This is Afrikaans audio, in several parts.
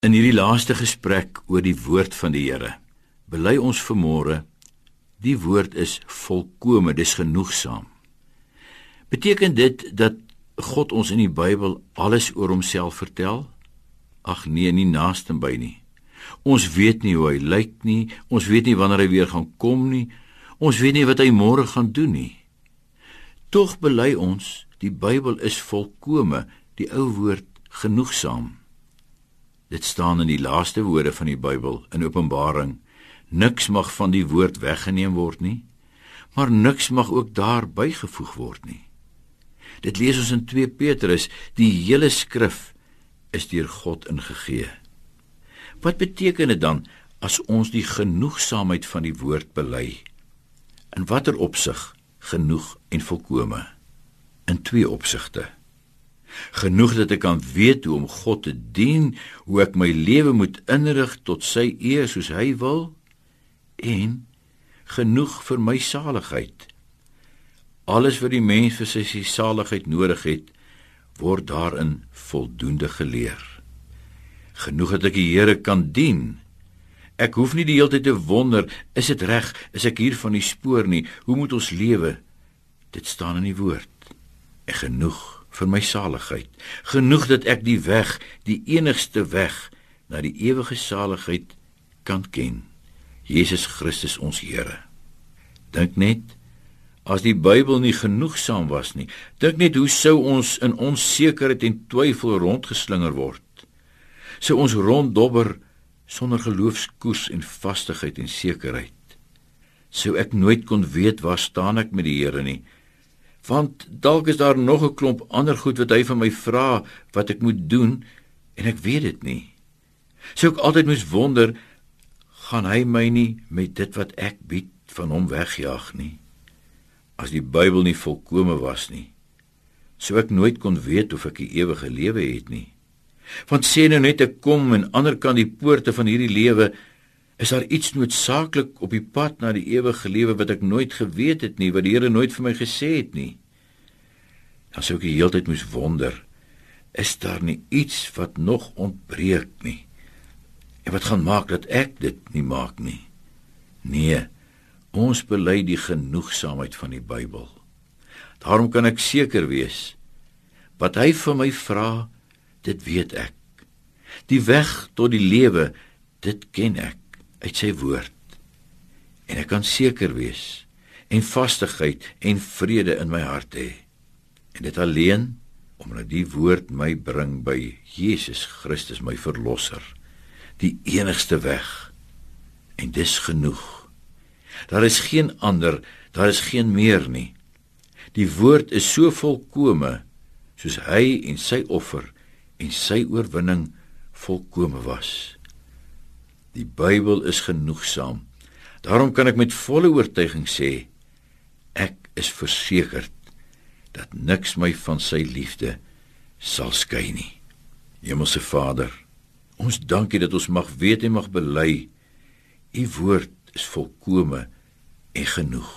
In hierdie laaste gesprek oor die woord van die Here, bely ons vanmôre die woord is volkome, dis genoegsaam. Beteken dit dat God ons in die Bybel alles oor homself vertel? Ag nee, nie naaste by nie. Ons weet nie hoe hy lyk nie, ons weet nie wanneer hy weer gaan kom nie. Ons weet nie wat hy môre gaan doen nie. Tog bely ons, die Bybel is volkome, die ou woord genoegsaam. Dit staan in die laaste woorde van die Bybel in Openbaring. Niks mag van die woord weggeneem word nie, maar niks mag ook daar bygevoeg word nie. Dit lees ons in 2 Petrus, die hele skrif is deur God ingegee. Wat beteken dit dan as ons die genoegsaamheid van die woord bely? In watter opsig genoeg en volkome? In twee opsigte genoeg dat ek kan weet hoe om God te dien, hoe ek my lewe moet inrig tot sy eer soos hy wil en genoeg vir my saligheid. Alles wat die mens vir sy saligheid nodig het, word daarin voldoende geleer. Genoeg dat ek die Here kan dien. Ek hoef nie die hele tyd te wonder, is dit reg, is ek hier van die spoor nie? Hoe moet ons lewe? Dit staan in die woord. Ek genoeg vir my saligheid. Genoeg dat ek die weg, die enigste weg na die ewige saligheid kan ken. Jesus Christus ons Here. Dink net as die Bybel nie genoegsaam was nie, dink net hoe sou ons in onsekerheid en twyfel rondgeslinger word. Sou ons ronddobber sonder geloofskoers en vastigheid en sekerheid. Sou ek nooit kon weet waar staan ek met die Here nie want dalk is daar nog 'n klomp ander goed wat hy van my vra wat ek moet doen en ek weet dit nie. Sou ek altyd moes wonder gaan hy my nie met dit wat ek bied van hom wegjaag nie. As die Bybel nie volkome was nie, sou ek nooit kon weet of ek die ewige lewe het nie. Want sê nou net ek kom en ander kan die poorte van hierdie lewe Is daar iets noodsaaklik op die pad na die ewige lewe wat ek nooit geweet het nie, wat die Here nooit vir my gesê het nie? Dan sou ek die hele tyd moes wonder, is daar nie iets wat nog ontbreek nie? En wat gaan maak dat ek dit nie maak nie? Nee, ons bely die genoegsaamheid van die Bybel. Daarom kan ek seker wees wat hy vir my vra, dit weet ek. Die weg tot die lewe, dit ken ek uit sy woord. En ek kan seker wees en vastigheid en vrede in my hart hê. En dit alleen omdat die woord my bring by Jesus Christus my verlosser, die enigste weg. En dis genoeg. Daar is geen ander, daar is geen meer nie. Die woord is so volkome soos hy en sy offer en sy oorwinning volkome was. Die Bybel is genoegsaam. Daarom kan ek met volle oortuiging sê ek is versekerd dat niks my van sy liefde sal skei nie. Hemelse Vader, ons dankie dat ons mag weet en mag bely u woord is volkome en genoeg.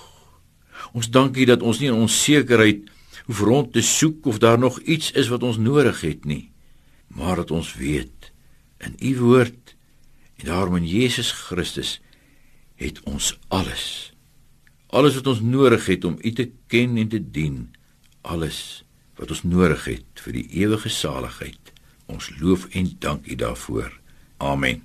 Ons dankie dat ons nie in onsekerheid hoef rond te soek of daar nog iets is wat ons nodig het nie, maar dat ons weet in u woord En daarom in Jesus Christus het ons alles. Alles wat ons nodig het om U te ken en te dien, alles wat ons nodig het vir die ewige saligheid. Ons loof en dank U daarvoor. Amen.